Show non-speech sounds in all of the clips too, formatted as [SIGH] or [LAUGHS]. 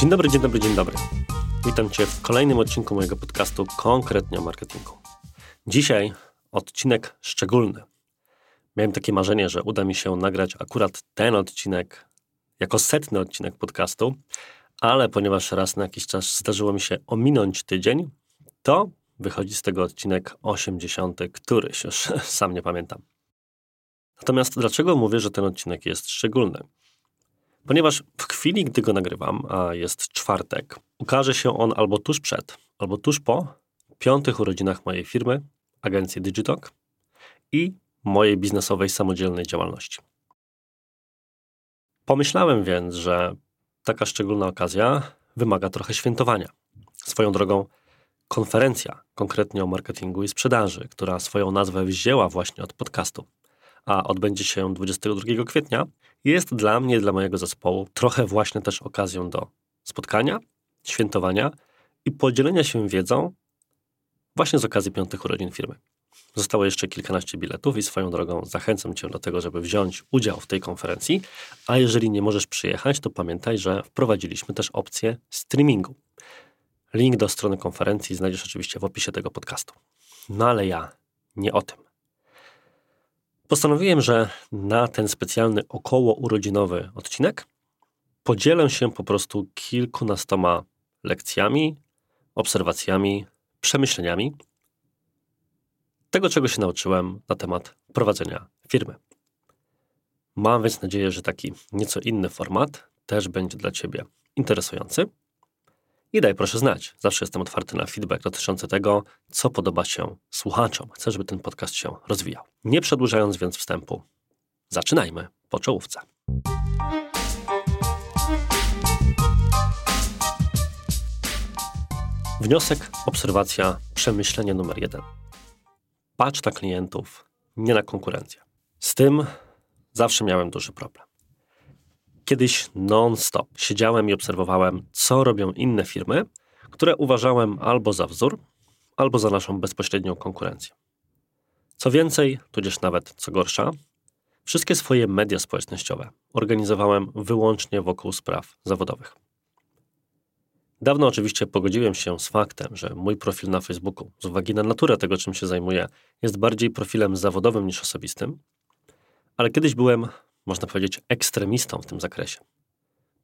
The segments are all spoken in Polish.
Dzień dobry, dzień dobry, dzień dobry. Witam Cię w kolejnym odcinku mojego podcastu konkretnie o marketingu. Dzisiaj odcinek szczególny. Miałem takie marzenie, że uda mi się nagrać akurat ten odcinek jako setny odcinek podcastu, ale ponieważ raz na jakiś czas zdarzyło mi się ominąć tydzień, to wychodzi z tego odcinek 80, któryś, już [LAUGHS] sam nie pamiętam. Natomiast dlaczego mówię, że ten odcinek jest szczególny? Ponieważ w chwili, gdy go nagrywam, a jest czwartek, ukaże się on albo tuż przed, albo tuż po piątych urodzinach mojej firmy, agencji Digitalk i mojej biznesowej samodzielnej działalności. Pomyślałem więc, że taka szczególna okazja wymaga trochę świętowania. Swoją drogą, konferencja, konkretnie o marketingu i sprzedaży, która swoją nazwę wzięła właśnie od podcastu, a odbędzie się 22 kwietnia, jest dla mnie, dla mojego zespołu trochę właśnie też okazją do spotkania, świętowania i podzielenia się wiedzą właśnie z okazji piątych urodzin firmy. Zostało jeszcze kilkanaście biletów i swoją drogą zachęcam Cię do tego, żeby wziąć udział w tej konferencji, a jeżeli nie możesz przyjechać, to pamiętaj, że wprowadziliśmy też opcję streamingu. Link do strony konferencji znajdziesz oczywiście w opisie tego podcastu. No ale ja nie o tym. Postanowiłem, że na ten specjalny około urodzinowy odcinek podzielę się po prostu kilkunastoma lekcjami, obserwacjami, przemyśleniami tego, czego się nauczyłem na temat prowadzenia firmy. Mam więc nadzieję, że taki nieco inny format też będzie dla Ciebie interesujący. I daj proszę znać. Zawsze jestem otwarty na feedback dotyczący tego, co podoba się słuchaczom. Chcę, żeby ten podcast się rozwijał. Nie przedłużając więc wstępu, zaczynajmy po czołówce. Wniosek, obserwacja, przemyślenie numer jeden. Patrz na klientów, nie na konkurencję. Z tym zawsze miałem duży problem. Kiedyś non-stop siedziałem i obserwowałem, co robią inne firmy, które uważałem albo za wzór, albo za naszą bezpośrednią konkurencję. Co więcej, tudzież nawet co gorsza, wszystkie swoje media społecznościowe organizowałem wyłącznie wokół spraw zawodowych. Dawno oczywiście pogodziłem się z faktem, że mój profil na Facebooku, z uwagi na naturę tego, czym się zajmuję, jest bardziej profilem zawodowym niż osobistym, ale kiedyś byłem, można powiedzieć, ekstremistą w tym zakresie.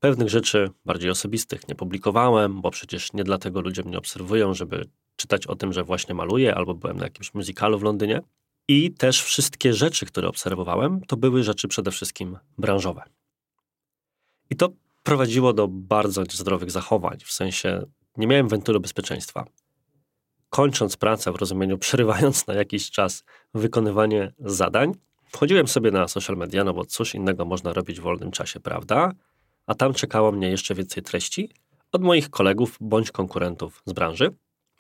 Pewnych rzeczy bardziej osobistych nie publikowałem, bo przecież nie dlatego ludzie mnie obserwują, żeby czytać o tym, że właśnie maluję albo byłem na jakimś muzykalu w Londynie. I też wszystkie rzeczy, które obserwowałem, to były rzeczy przede wszystkim branżowe. I to prowadziło do bardzo niezdrowych zachowań, w sensie nie miałem wentylu bezpieczeństwa. Kończąc pracę w rozumieniu, [LAUGHS] przerywając na jakiś czas wykonywanie zadań, wchodziłem sobie na social media, no bo cóż innego można robić w wolnym czasie, prawda? A tam czekało mnie jeszcze więcej treści od moich kolegów bądź konkurentów z branży.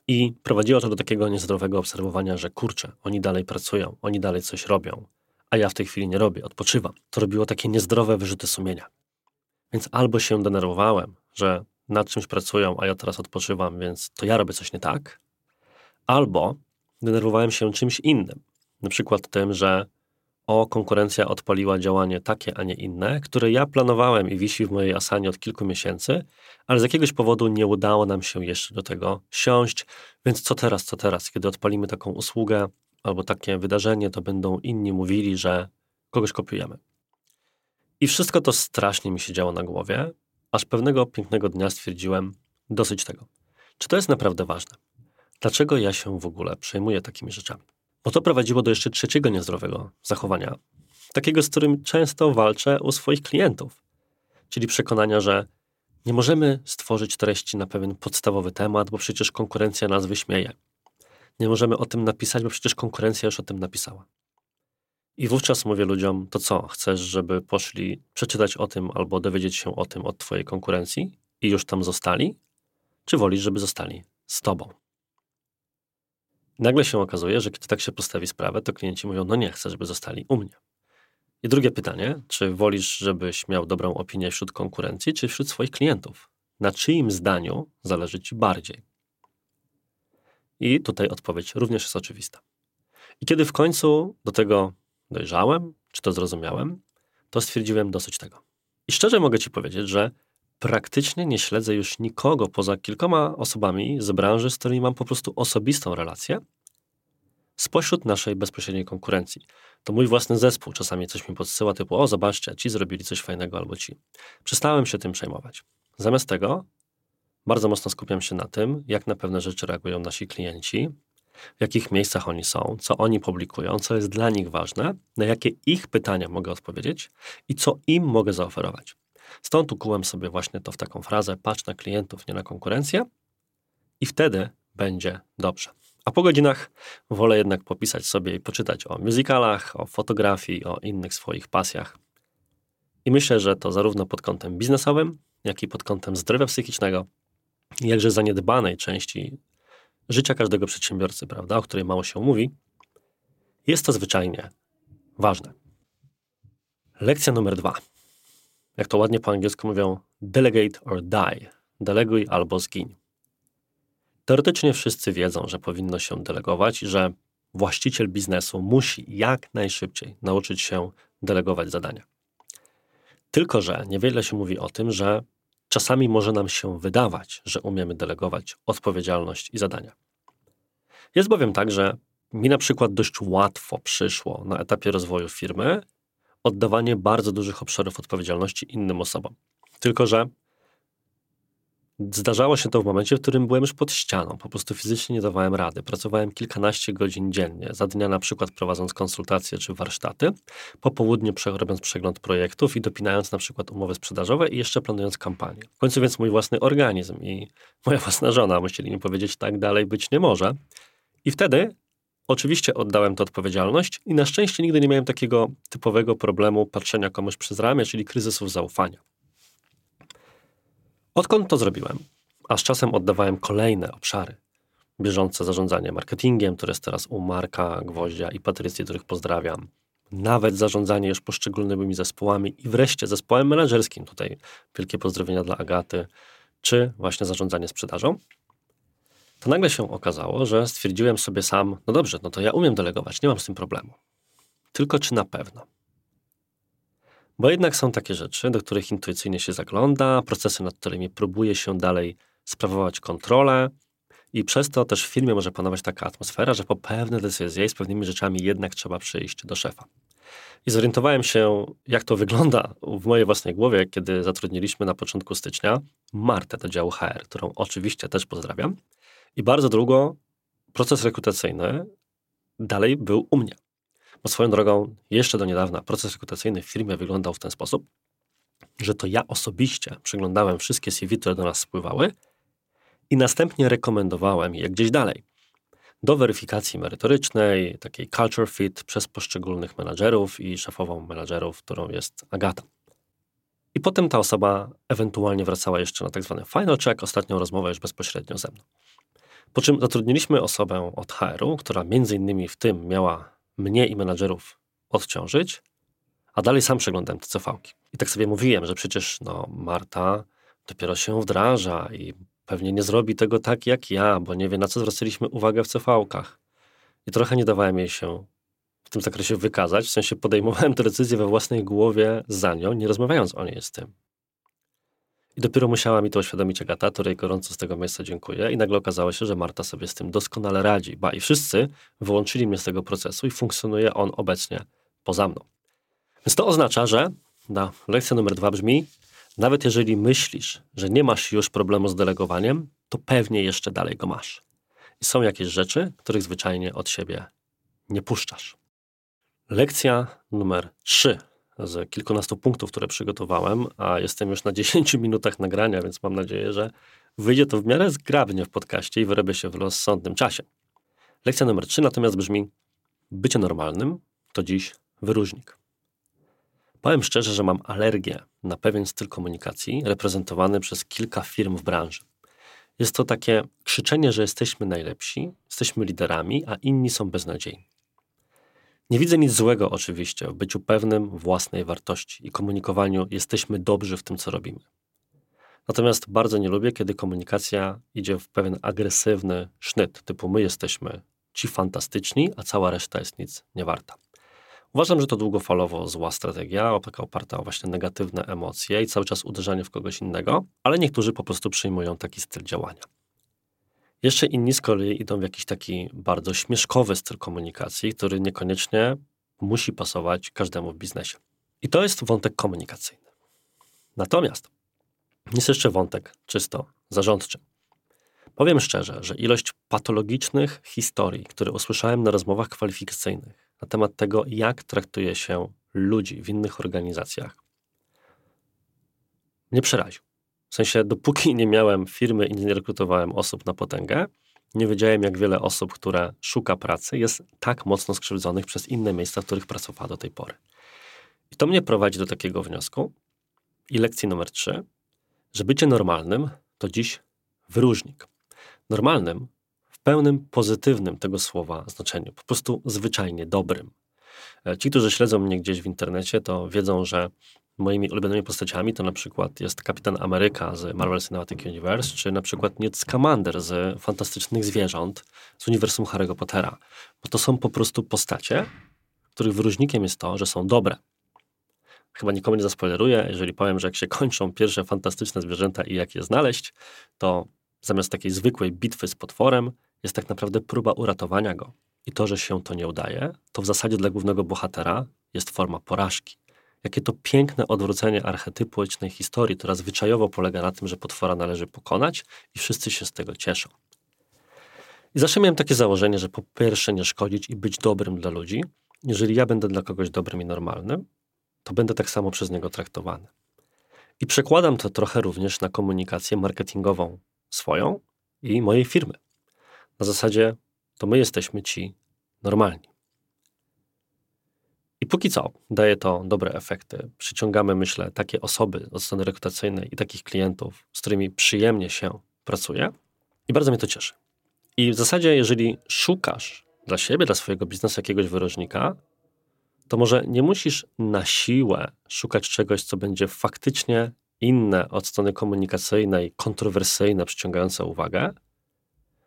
I prowadziło to do takiego niezdrowego obserwowania, że kurczę, oni dalej pracują, oni dalej coś robią, a ja w tej chwili nie robię, odpoczywam. To robiło takie niezdrowe wyrzuty sumienia. Więc albo się denerwowałem, że nad czymś pracują, a ja teraz odpoczywam, więc to ja robię coś nie tak, albo denerwowałem się czymś innym. Na przykład tym, że o, konkurencja odpaliła działanie takie, a nie inne, które ja planowałem i wisi w mojej asanie od kilku miesięcy, ale z jakiegoś powodu nie udało nam się jeszcze do tego siąść. Więc co teraz, co teraz? Kiedy odpalimy taką usługę albo takie wydarzenie, to będą inni mówili, że kogoś kopiujemy. I wszystko to strasznie mi się działo na głowie, aż pewnego pięknego dnia stwierdziłem, dosyć tego. Czy to jest naprawdę ważne? Dlaczego ja się w ogóle przejmuję takimi rzeczami? Bo to prowadziło do jeszcze trzeciego niezdrowego zachowania, takiego, z którym często walczę u swoich klientów, czyli przekonania, że nie możemy stworzyć treści na pewien podstawowy temat, bo przecież konkurencja nas wyśmieje. Nie możemy o tym napisać, bo przecież konkurencja już o tym napisała. I wówczas mówię ludziom, to co, chcesz, żeby poszli przeczytać o tym albo dowiedzieć się o tym od twojej konkurencji i już tam zostali? Czy wolisz, żeby zostali z tobą? Nagle się okazuje, że kiedy tak się postawi sprawę, to klienci mówią, no nie chcę, żeby zostali u mnie. I drugie pytanie, czy wolisz, żebyś miał dobrą opinię wśród konkurencji, czy wśród swoich klientów? Na czyim zdaniu zależy ci bardziej? I tutaj odpowiedź również jest oczywista. I kiedy w końcu do tego dojrzałem, czy to zrozumiałem, to stwierdziłem dosyć tego. I szczerze mogę Ci powiedzieć, że praktycznie nie śledzę już nikogo poza kilkoma osobami z branży, z którymi mam po prostu osobistą relację, spośród naszej bezpośredniej konkurencji. To mój własny zespół czasami coś mi podsyła, typu, o zobaczcie, ci zrobili coś fajnego albo ci. Przestałem się tym przejmować. Zamiast tego bardzo mocno skupiam się na tym, jak na pewne rzeczy reagują nasi klienci, w jakich miejscach oni są, co oni publikują, co jest dla nich ważne, na jakie ich pytania mogę odpowiedzieć i co im mogę zaoferować. Stąd ukułem sobie właśnie to w taką frazę: patrz na klientów, nie na konkurencję, i wtedy będzie dobrze. A po godzinach wolę jednak popisać sobie i poczytać o musicalach, o fotografii, o innych swoich pasjach. I myślę, że to zarówno pod kątem biznesowym, jak i pod kątem zdrowia psychicznego, jakże zaniedbanej części życia każdego przedsiębiorcy, prawda, o której mało się mówi, jest to zwyczajnie ważne. Lekcja numer dwa. Jak to ładnie po angielsku mówią, delegate or die. Deleguj albo zgiń. Teoretycznie wszyscy wiedzą, że powinno się delegować i że właściciel biznesu musi jak najszybciej nauczyć się delegować zadania. Tylko, że niewiele się mówi o tym, że czasami może nam się wydawać, że umiemy delegować odpowiedzialność i zadania. Jest bowiem tak, że mi na przykład dość łatwo przyszło na etapie rozwoju firmy oddawanie bardzo dużych obszarów odpowiedzialności innym osobom. Tylko, że Zdarzało się to w momencie, w którym byłem już pod ścianą. Po prostu fizycznie nie dawałem rady. Pracowałem kilkanaście godzin dziennie, za dnia na przykład prowadząc konsultacje czy warsztaty, po południu robiąc przegląd projektów i dopinając na przykład umowy sprzedażowe i jeszcze planując kampanię. W końcu więc mój własny organizm i [LAUGHS] moja własna żona musieli mi powiedzieć, tak dalej być nie może. I wtedy Oczywiście oddałem tę odpowiedzialność i na szczęście nigdy nie miałem takiego typowego problemu patrzenia komuś przez ramię, czyli kryzysów zaufania. Odkąd to zrobiłem, a z czasem oddawałem kolejne obszary, bieżące zarządzanie marketingiem, które jest teraz u Marka, Gwoździa i Patrycji, których pozdrawiam, nawet zarządzanie już poszczególnymi zespołami i wreszcie zespołem menedżerskim, tutaj wielkie pozdrowienia dla Agaty, czy właśnie zarządzanie sprzedażą, to nagle się okazało, że stwierdziłem sobie sam, no dobrze, no to ja umiem delegować, nie mam z tym problemu. Tylko czy na pewno? Bo jednak są takie rzeczy, do których intuicyjnie się zagląda, procesy, nad którymi próbuje się dalej sprawować kontrolę, i przez to też w firmie może panować taka atmosfera, że po pewne decyzje i z pewnymi rzeczami jednak trzeba przyjść do szefa. I zorientowałem się, jak to wygląda w mojej własnej głowie, kiedy zatrudniliśmy na początku stycznia Martę do działu HR, którą oczywiście też pozdrawiam. I bardzo długo proces rekrutacyjny dalej był u mnie. Bo swoją drogą, jeszcze do niedawna proces rekrutacyjny w firmie wyglądał w ten sposób, że to ja osobiście przeglądałem wszystkie CV, które do nas spływały i następnie rekomendowałem je gdzieś dalej. Do weryfikacji merytorycznej, takiej culture fit przez poszczególnych menadżerów i szefową menadżerów, którą jest Agata. I potem ta osoba ewentualnie wracała jeszcze na tak zwany final check, ostatnią rozmowę już bezpośrednio ze mną. Po czym zatrudniliśmy osobę od HR-u, która między innymi w tym miała mnie i menadżerów odciążyć, a dalej sam przeglądałem te cv -ki. I tak sobie mówiłem, że przecież no, Marta dopiero się wdraża i pewnie nie zrobi tego tak jak ja, bo nie wie na co zwracaliśmy uwagę w CV-kach. I trochę nie dawałem jej się w tym zakresie wykazać, w sensie podejmowałem tę decyzję we własnej głowie za nią, nie rozmawiając o niej z tym. I dopiero musiała mi to uświadomić Agata, której gorąco z tego miejsca dziękuję. I nagle okazało się, że Marta sobie z tym doskonale radzi. Ba i wszyscy wyłączyli mnie z tego procesu i funkcjonuje on obecnie poza mną. Więc to oznacza, że na lekcja numer dwa brzmi, nawet jeżeli myślisz, że nie masz już problemu z delegowaniem, to pewnie jeszcze dalej go masz. I są jakieś rzeczy, których zwyczajnie od siebie nie puszczasz. Lekcja numer trzy z kilkunastu punktów, które przygotowałem, a jestem już na [LAUGHS] 10 minutach nagrania, więc mam nadzieję, że wyjdzie to w miarę zgrabnie w podcaście i wyrobie się w rozsądnym czasie. Lekcja numer 3 natomiast brzmi: Bycie normalnym to dziś wyróżnik. Powiem szczerze, że mam alergię na pewien styl komunikacji reprezentowany przez kilka firm w branży. Jest to takie krzyczenie, że jesteśmy najlepsi, jesteśmy liderami, a inni są beznadziejni. Nie widzę nic złego oczywiście w byciu pewnym własnej wartości i komunikowaniu jesteśmy dobrzy w tym, co robimy. Natomiast bardzo nie lubię, kiedy komunikacja idzie w pewien agresywny sznyt, typu my jesteśmy ci fantastyczni, a cała reszta jest nic nie warta. Uważam, że to długofalowo zła strategia, taka oparta o właśnie negatywne emocje i cały czas uderzanie w kogoś innego, ale niektórzy po prostu przyjmują taki styl działania. Jeszcze inni z kolei idą w jakiś taki bardzo śmieszkowy styl komunikacji, który niekoniecznie musi pasować każdemu w biznesie. I to jest wątek komunikacyjny. Natomiast jest jeszcze wątek czysto zarządczy. Powiem szczerze, że ilość patologicznych historii, które usłyszałem na rozmowach kwalifikacyjnych na temat tego, jak traktuje się ludzi w innych organizacjach, mnie przeraził. W sensie, dopóki nie miałem firmy i nie rekrutowałem osób na potęgę, nie wiedziałem, jak wiele osób, które szuka pracy, jest tak mocno skrzywdzonych przez inne miejsca, w których pracowała do tej pory. I to mnie prowadzi do takiego wniosku i lekcji numer trzy, że bycie normalnym to dziś wyróżnik. Normalnym w pełnym pozytywnym tego słowa znaczeniu, po prostu zwyczajnie dobrym. E, ci, którzy śledzą mnie gdzieś w internecie, to wiedzą, że moimi ulubionymi postaciami to na przykład jest Kapitan Ameryka z Marvel Cinematic Universe, czy na przykład Newt Scamander z Fantastycznych Zwierząt z uniwersum Harry'ego Pottera. Bo to są po prostu postacie, których wyróżnikiem jest to, że są dobre. Chyba nikomu nie zaspoileruję, jeżeli powiem, że jak się kończą pierwsze fantastyczne zwierzęta i jak je znaleźć, to zamiast takiej zwykłej bitwy z potworem jest tak naprawdę próba uratowania go. I to, że się to nie udaje, to w zasadzie dla głównego bohatera jest forma porażki. Jakie to piękne odwrócenie archetypu ecznej historii, która zwyczajowo polega na tym, że potwora należy pokonać i wszyscy się z tego cieszą. I zawsze miałem takie założenie, że po pierwsze nie szkodzić i być dobrym dla ludzi. Jeżeli ja będę dla kogoś dobrym i normalnym, to będę tak samo przez niego traktowany. I przekładam to trochę również na komunikację marketingową swoją i mojej firmy. Na zasadzie to my jesteśmy ci normalni. I póki co daje to dobre efekty. Przyciągamy, myślę, takie osoby od strony rekrutacyjnej i takich klientów, z którymi przyjemnie się pracuje. I bardzo mnie to cieszy. I w zasadzie, jeżeli szukasz dla siebie, dla swojego biznesu jakiegoś wyróżnika, to może nie musisz na siłę szukać czegoś, co będzie faktycznie inne od strony komunikacyjnej, kontrowersyjne, przyciągające uwagę,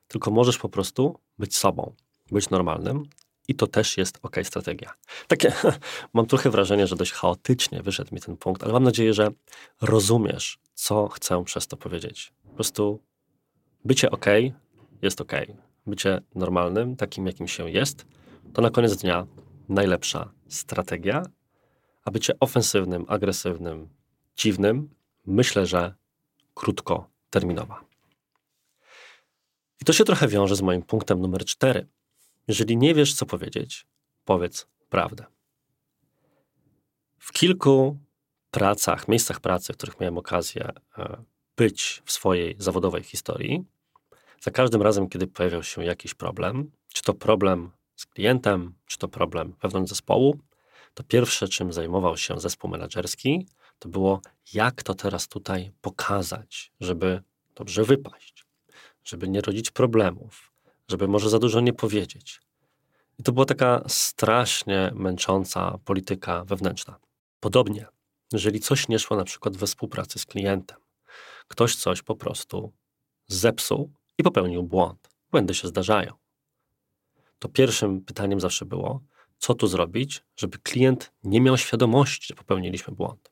tylko możesz po prostu być sobą, być normalnym, i to też jest ok strategia. Takie, [LAUGHS] mam trochę wrażenie, że dość chaotycznie wyszedł mi ten punkt, ale mam nadzieję, że rozumiesz, co chcę przez to powiedzieć. Po prostu bycie ok jest ok. Bycie normalnym, takim jakim się jest, to na koniec dnia najlepsza strategia, a bycie ofensywnym, agresywnym, dziwnym, myślę, że krótkoterminowa. I to się trochę wiąże z moim punktem numer cztery jeżeli nie wiesz, co powiedzieć, powiedz prawdę. W kilku pracach, miejscach pracy, w których miałem okazję e, być w swojej zawodowej historii, za każdym razem, kiedy pojawiał się jakiś problem, czy to problem z klientem, czy to problem wewnątrz zespołu, to pierwsze, czym zajmował się zespół menedżerski, to było, jak to teraz tutaj pokazać, żeby dobrze wypaść, żeby nie rodzić problemów, żeby może za dużo nie powiedzieć. I to była taka strasznie męcząca polityka wewnętrzna. Podobnie, jeżeli coś nie szło na przykład we współpracy z klientem, ktoś coś po prostu zepsuł i popełnił błąd. Błędy się zdarzają. To pierwszym pytaniem zawsze było, co tu zrobić, żeby klient nie miał świadomości, że popełniliśmy błąd.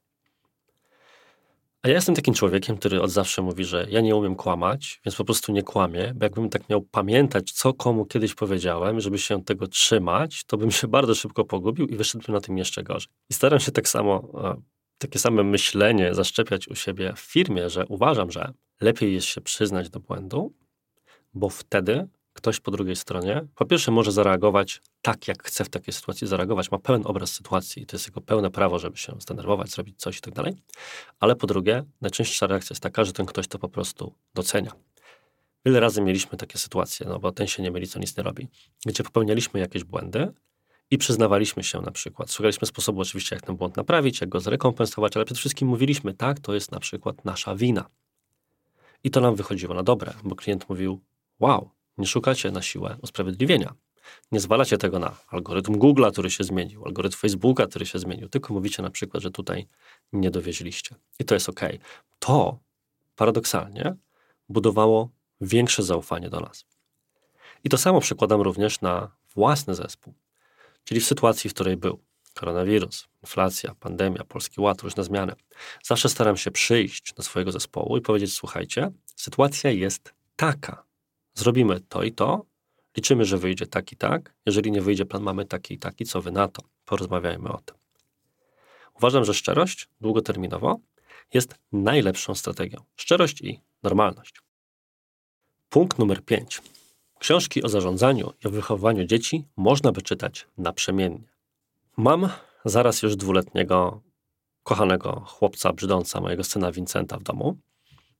A ja jestem takim człowiekiem, który od zawsze mówi, że ja nie umiem kłamać, więc po prostu nie kłamię, bo jakbym tak miał pamiętać, co komu kiedyś powiedziałem, żeby się tego trzymać, to bym się bardzo szybko pogubił i wyszedłbym na tym jeszcze gorzej. I staram się tak samo, takie same myślenie zaszczepiać u siebie w firmie, że uważam, że lepiej jest się przyznać do błędu, bo wtedy ktoś po drugiej stronie, po pierwsze, może zareagować tak, jak chce w takiej sytuacji zareagować, ma pełen obraz sytuacji i to jest jego pełne prawo, żeby się zdenerwować, zrobić coś i tak dalej. Ale po drugie, najczęstsza reakcja jest taka, że ten ktoś to po prostu docenia. Wiele razy mieliśmy takie sytuacje, no bo ten się nie myli, co nic nie robi, gdzie popełnialiśmy jakieś błędy i przyznawaliśmy się na przykład. Szukaliśmy sposobu oczywiście, jak ten błąd naprawić, jak go zrekompensować, ale przede wszystkim mówiliśmy, tak, to jest na przykład nasza wina. I to nam wychodziło na dobre, bo klient mówił, wow, nie szukacie na siłę usprawiedliwienia. Nie zwalacie tego na algorytm Google'a, który się zmienił, algorytm Facebooka, który się zmienił, tylko mówicie na przykład, że tutaj nie dowieźliście. I to jest ok. To paradoksalnie budowało większe zaufanie do nas. I to samo przekładam również na własny zespół. Czyli w sytuacji, w której był koronawirus, inflacja, pandemia, polski ład, różne zmiany, zawsze staram się przyjść do swojego zespołu i powiedzieć: Słuchajcie, sytuacja jest taka. Zrobimy to i to, liczymy, że wyjdzie tak i tak. Jeżeli nie wyjdzie plan, mamy taki i taki, co wy na to? Porozmawiajmy o tym. Uważam, że szczerość długoterminowo jest najlepszą strategią. Szczerość i normalność. Punkt numer 5. Książki o zarządzaniu i o wychowywaniu dzieci można by czytać naprzemiennie. Mam zaraz już dwuletniego, kochanego chłopca brzydąca, mojego syna Vincenta w domu.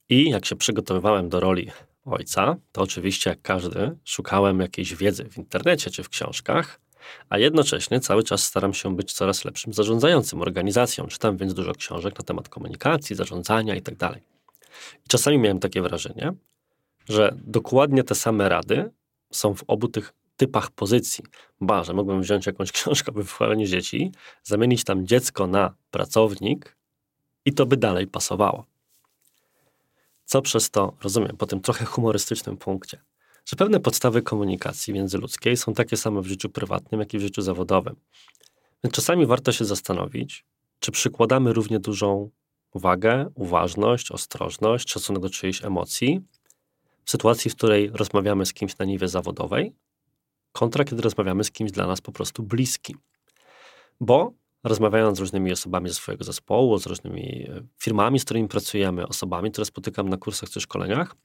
I jak się przygotowywałem do roli ojca, to oczywiście jak każdy szukałem jakiejś wiedzy w internecie czy w książkach, a jednocześnie cały czas staram się być coraz lepszym zarządzającym organizacją. Czytam więc dużo książek na temat komunikacji, zarządzania itd. Tak I czasami miałem takie wrażenie, że dokładnie te same rady są w obu tych typach pozycji. Ba, że mógłbym wziąć jakąś książkę o wychowaniu dzieci, zamienić tam dziecko na pracownik i to by dalej pasowało. Co przez to rozumiem po tym trochę humorystycznym punkcie? Że pewne podstawy komunikacji międzyludzkiej są takie same w życiu prywatnym, jak i w życiu zawodowym. Więc czasami warto się zastanowić, czy przykładamy równie dużą uwagę, uważność, ostrożność, szacunek do czyjejś emocji w sytuacji, w której rozmawiamy z kimś na niwie zawodowej, kontra kiedy rozmawiamy z kimś dla nas po prostu bliskim. Bo rozmawiając z różnymi osobami ze swojego zespołu, z różnymi e, firmami, z którymi pracujemy, osobami, które spotykam na kursach czy szkoleniach,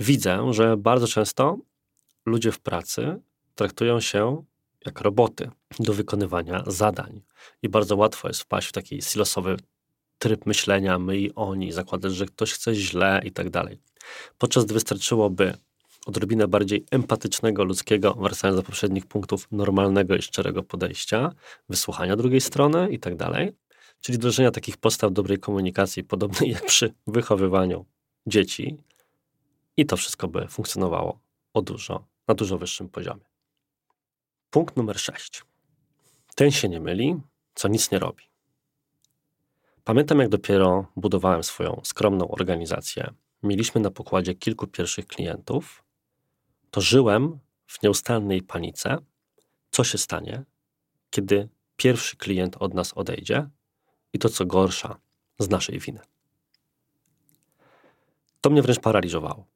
widzę, że bardzo często ludzie w pracy traktują się jak roboty do wykonywania zadań. I bardzo łatwo jest wpaść w taki silosowy tryb myślenia, my i oni, zakładać, że ktoś chce źle i tak dalej. Podczas gdy wystarczyłoby odrobinę bardziej empatycznego, ludzkiego, wracając do poprzednich punktów, normalnego i szczerego podejścia, wysłuchania drugiej strony i tak dalej. Czyli wdrożenia takich postaw dobrej komunikacji, podobnej jak przy wychowywaniu dzieci. I to wszystko by funkcjonowało o dużo, na dużo wyższym poziomie. Punkt numer 6. Ten się nie myli, co nic nie robi. Pamiętam, jak dopiero budowałem swoją skromną organizację. Mieliśmy na pokładzie kilku pierwszych klientów, to żyłem w nieustannej panice, co się stanie, kiedy pierwszy klient od nas odejdzie i to, co gorsza, z naszej winy. To mnie wręcz paraliżowało.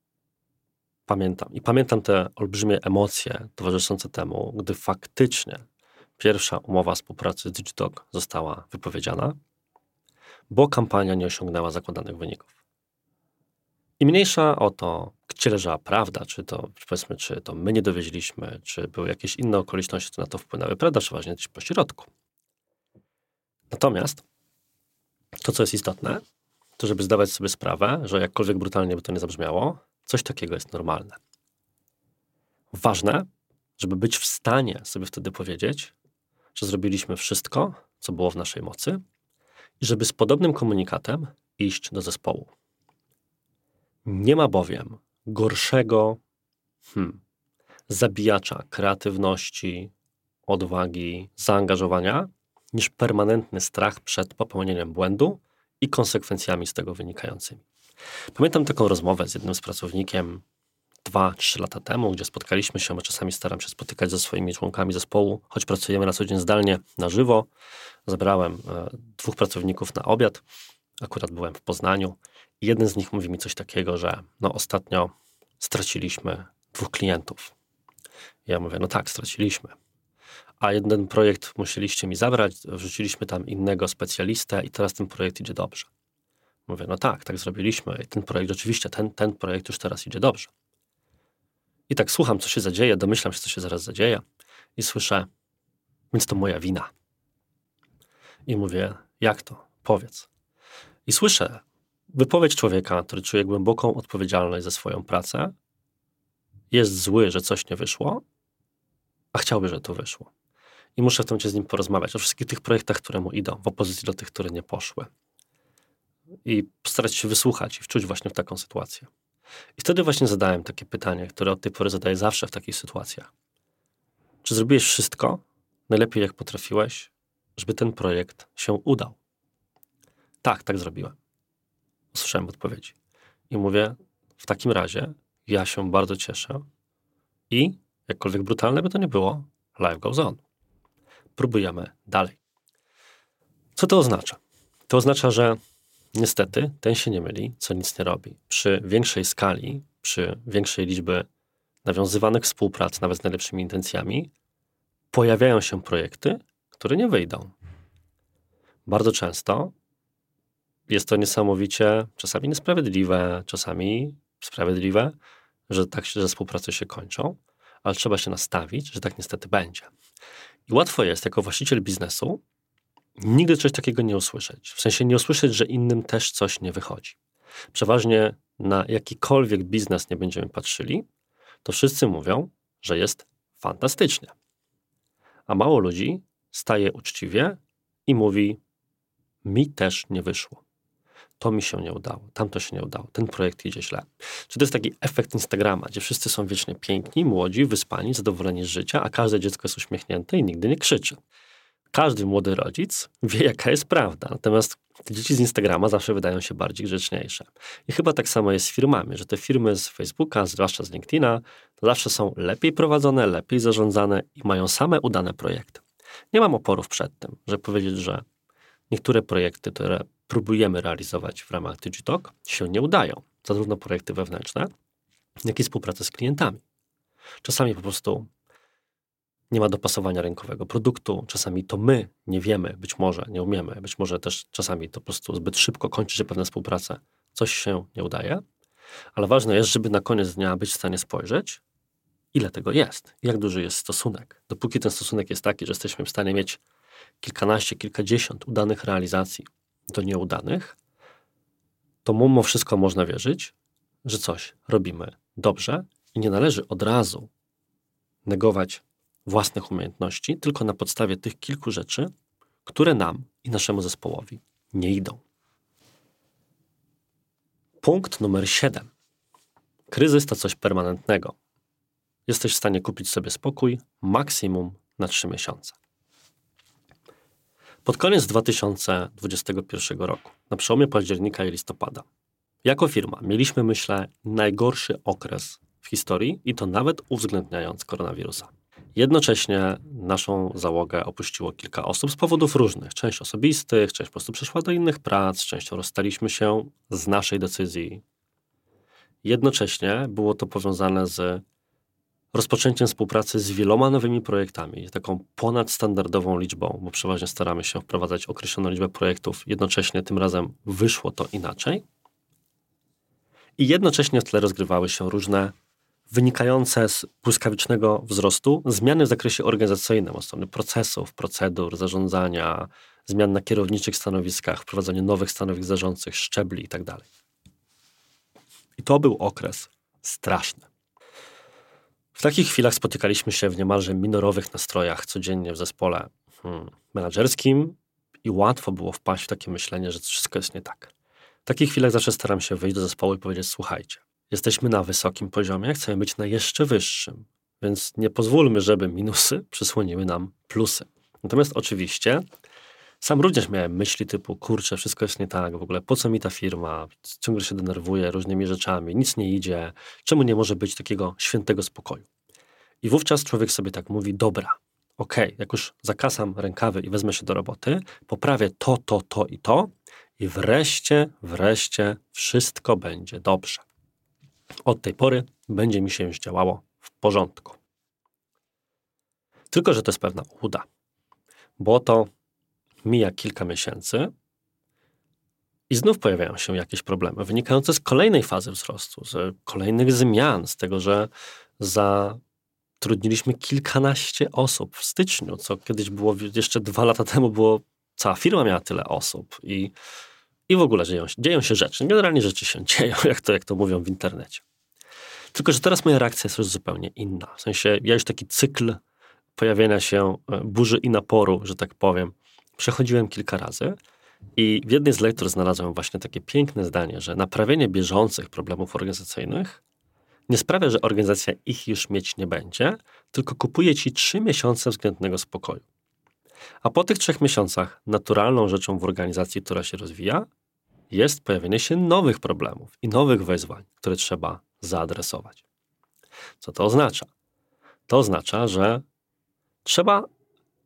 Pamiętam. I pamiętam te olbrzymie emocje towarzyszące temu, gdy faktycznie pierwsza umowa współpracy z Digidog została wypowiedziana, bo kampania nie osiągnęła zakładanych wyników. I mniejsza o to, gdzie leżała prawda, czy to powiedzmy, czy to my nie dowieźliśmy, czy były jakieś inne okoliczności, które na to wpłynęły, prawda przeważnie gdzieś po środku. Natomiast to, co jest istotne, to żeby zdawać sobie sprawę, że jakkolwiek brutalnie by to nie zabrzmiało, coś takiego jest normalne. Ważne, żeby być w stanie sobie wtedy powiedzieć, że zrobiliśmy wszystko, co było w naszej mocy i żeby z podobnym komunikatem iść do zespołu. Nie ma bowiem gorszego hmm, zabijacza kreatywności, odwagi, zaangażowania niż permanentny strach przed popełnieniem błędu i konsekwencjami z tego wynikającymi. Pamiętam taką rozmowę z jednym z pracownikiem dwa, trzy lata temu, gdzie spotkaliśmy się, a czasami staram się spotykać ze swoimi członkami zespołu, choć pracujemy na co dzień zdalnie, na żywo. Zabrałem e, dwóch pracowników na obiad. Akurat byłem w Poznaniu jeden z nich mówi mi coś takiego, że no ostatnio straciliśmy dwóch klientów. Ja mówię, no tak, straciliśmy. A jeden projekt musieliście mi zabrać, wrzuciliśmy tam innego specjalistę i teraz ten projekt idzie dobrze. Mówię, no tak, tak zrobiliśmy. I ten projekt rzeczywiście, ten, ten projekt już teraz idzie dobrze. I tak słucham, co się zadzieje, domyślam się, co się zaraz zadzieje i słyszę, więc to moja wina. I mówię, jak to? Powiedz. I słyszę wypowiedź człowieka, który czuje głęboką odpowiedzialność za swoją pracę, jest zły, że coś nie wyszło, a chciałby, że to wyszło. I muszę w tym momencie z nim porozmawiać o wszystkich tych projektach, które mu idą, w opozycji do tych, które nie poszły. I postarać się wysłuchać i wczuć właśnie w taką sytuację. I wtedy właśnie zadałem takie pytanie, które od tej pory zadaję zawsze w takich sytuacjach. Czy zrobiłeś wszystko, najlepiej jak potrafiłeś, żeby ten projekt się udał? Tak, tak zrobiłem usłyszałem odpowiedzi. I mówię, w takim razie ja się bardzo cieszę i jakkolwiek brutalne by to nie było, life goes on. Próbujemy dalej. Co to oznacza? To oznacza, że niestety ten się nie myli, co nic nie robi. Przy większej skali, przy większej liczbie nawiązywanych współprac, nawet z najlepszymi intencjami, pojawiają się projekty, które nie wyjdą. Bardzo często jest to niesamowicie, czasami niesprawiedliwe, czasami sprawiedliwe, że tak się, że współprace się kończą, ale trzeba się nastawić, że tak niestety będzie. I łatwo jest jako właściciel biznesu nigdy coś takiego nie usłyszeć. W sensie nie usłyszeć, że innym też coś nie wychodzi. Przeważnie na jakikolwiek biznes nie będziemy patrzyli, to wszyscy mówią, że jest fantastycznie. A mało ludzi staje uczciwie i mówi: Mi też nie wyszło. To mi się nie udało, tamto się nie udało, ten projekt idzie źle. Czy to jest taki efekt Instagrama, gdzie wszyscy są wiecznie piękni, młodzi, wyspani, zadowoleni z życia, a każde dziecko jest uśmiechnięte i nigdy nie krzyczy. Każdy młody rodzic wie, jaka jest prawda, natomiast te dzieci z Instagrama zawsze wydają się bardziej grzeczniejsze. I chyba tak samo jest z firmami, że te firmy z Facebooka, zwłaszcza z LinkedIna, zawsze są lepiej prowadzone, lepiej zarządzane i mają same udane projekty. Nie mam oporów przed tym, żeby powiedzieć, że niektóre projekty, które próbujemy realizować w ramach Digitalk, się nie udają. Zarówno projekty wewnętrzne, jak i współpraca z klientami. Czasami po prostu nie ma dopasowania rynkowego produktu. Czasami to my nie wiemy, być może nie umiemy, być może też czasami to po prostu zbyt szybko kończy się pewna współpraca, coś się nie udaje. Ale ważne jest, żeby na koniec dnia być w stanie spojrzeć, ile tego jest, jak duży jest stosunek. Dopóki ten stosunek jest taki, że jesteśmy w stanie mieć kilkanaście, kilkadziesiąt udanych realizacji do nieudanych, to mimo wszystko można wierzyć, że coś robimy dobrze i nie należy od razu negować własnych umiejętności, tylko na podstawie tych kilku rzeczy, które nam i naszemu zespołowi nie idą. Punkt numer 7. Kryzys to coś permanentnego. Jesteś w stanie kupić sobie spokój maksimum na 3 miesiące. Pod koniec 2021 roku, na przełomie października i listopada, jako firma mieliśmy, myślę, najgorszy okres w historii i to nawet uwzględniając koronawirusa. Jednocześnie naszą załogę opuściło kilka osób z powodów różnych. Część osobistych, część po prostu przeszła do innych prac, częścią rozstaliśmy się z naszej decyzji. Jednocześnie było to powiązane z rozpoczęciem współpracy z wieloma nowymi projektami, taką ponadstandardową liczbą, bo przeważnie staramy się wprowadzać określoną liczbę projektów, jednocześnie tym razem wyszło to inaczej. I jednocześnie w tle rozgrywały się różne wynikające z błyskawicznego wzrostu zmiany w zakresie organizacyjnym, od strony procesów, procedur, zarządzania, zmian na kierowniczych stanowiskach, wprowadzenie nowych stanowisk zarządczych, szczebli itd. Tak I to był okres straszny. W takich chwilach spotykaliśmy się w niemalże minorowych nastrojach codziennie w zespole hmm, menedżerskim i łatwo było wpaść w takie myślenie, że wszystko jest nie tak. W takich chwilach zawsze staram się wyjść do zespołu i powiedzieć: Słuchajcie, jesteśmy na wysokim poziomie, chcemy być na jeszcze wyższym, więc nie pozwólmy, żeby minusy [LAUGHS] przysłoniły nam plusy. Natomiast oczywiście sam również miałem myśli typu, kurczę, wszystko jest nie tak, w ogóle po co mi ta firma, ciągle się denerwuję różnymi rzeczami, nic nie idzie, czemu nie może być takiego świętego spokoju? I wówczas człowiek sobie tak mówi, dobra, okej, okay, jak już zakasam rękawy i wezmę się do roboty, poprawię to, to, to i to i wreszcie, wreszcie wszystko będzie dobrze. Od tej pory będzie mi się działało w porządku. Tylko, że to jest pewna uda, bo to mija kilka miesięcy i znów pojawiają się jakieś problemy wynikające z kolejnej fazy wzrostu, z kolejnych zmian, z tego, że zatrudniliśmy kilkanaście osób w styczniu, co kiedyś było jeszcze dwa lata [LAUGHS] temu było, cała firma miała tyle osób i, i w ogóle dzieją, dzieją się rzeczy. Generalnie rzeczy się [LAUGHS] dzieją, jak to, jak to mówią w internecie. Tylko, że teraz moja reakcja jest już zupełnie inna. W sensie ja już taki cykl pojawienia się e, burzy i naporu, że tak powiem, przechodziłem kilka razy i w jednej z lektur znalazłem właśnie takie piękne zdanie, że naprawienie bieżących problemów organizacyjnych nie sprawia, że organizacja ich już mieć nie będzie, tylko kupuje ci trzy miesiące względnego spokoju. A po tych trzech miesiącach naturalną rzeczą w organizacji, która się rozwija, jest pojawienie się nowych problemów i nowych wyzwań, które trzeba zaadresować. Co to oznacza? To oznacza, że trzeba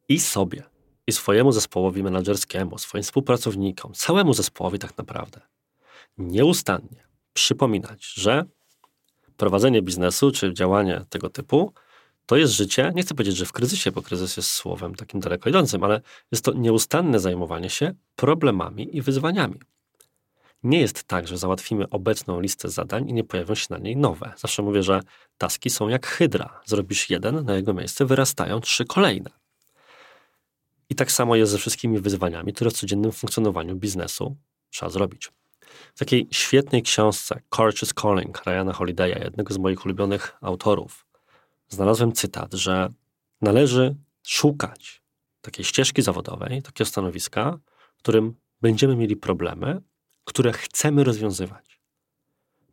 i sobie, i swojemu zespołowi menedżerskiemu, swoim współpracownikom, całemu zespołowi tak naprawdę, nieustannie przypominać, że prowadzenie biznesu czy działanie tego typu to jest życie, nie chcę powiedzieć, że w kryzysie, bo kryzys jest słowem takim daleko idącym, ale jest to nieustanne zajmowanie się problemami i wyzwaniami. Nie jest tak, że załatwimy obecną listę zadań i nie pojawią się na niej nowe. Zawsze mówię, że taski są jak hydra. Zrobisz jeden, na jego miejsce wyrastają trzy kolejne. I tak samo jest ze wszystkimi wyzwaniami, które w codziennym funkcjonowaniu biznesu trzeba zrobić. W takiej świetnej książce Courage is Calling Ryana Holiday'a, jednego z moich ulubionych autorów, znalazłem cytat, że należy szukać takiej ścieżki zawodowej, takiego stanowiska, w którym będziemy mieli problemy, które chcemy rozwiązywać.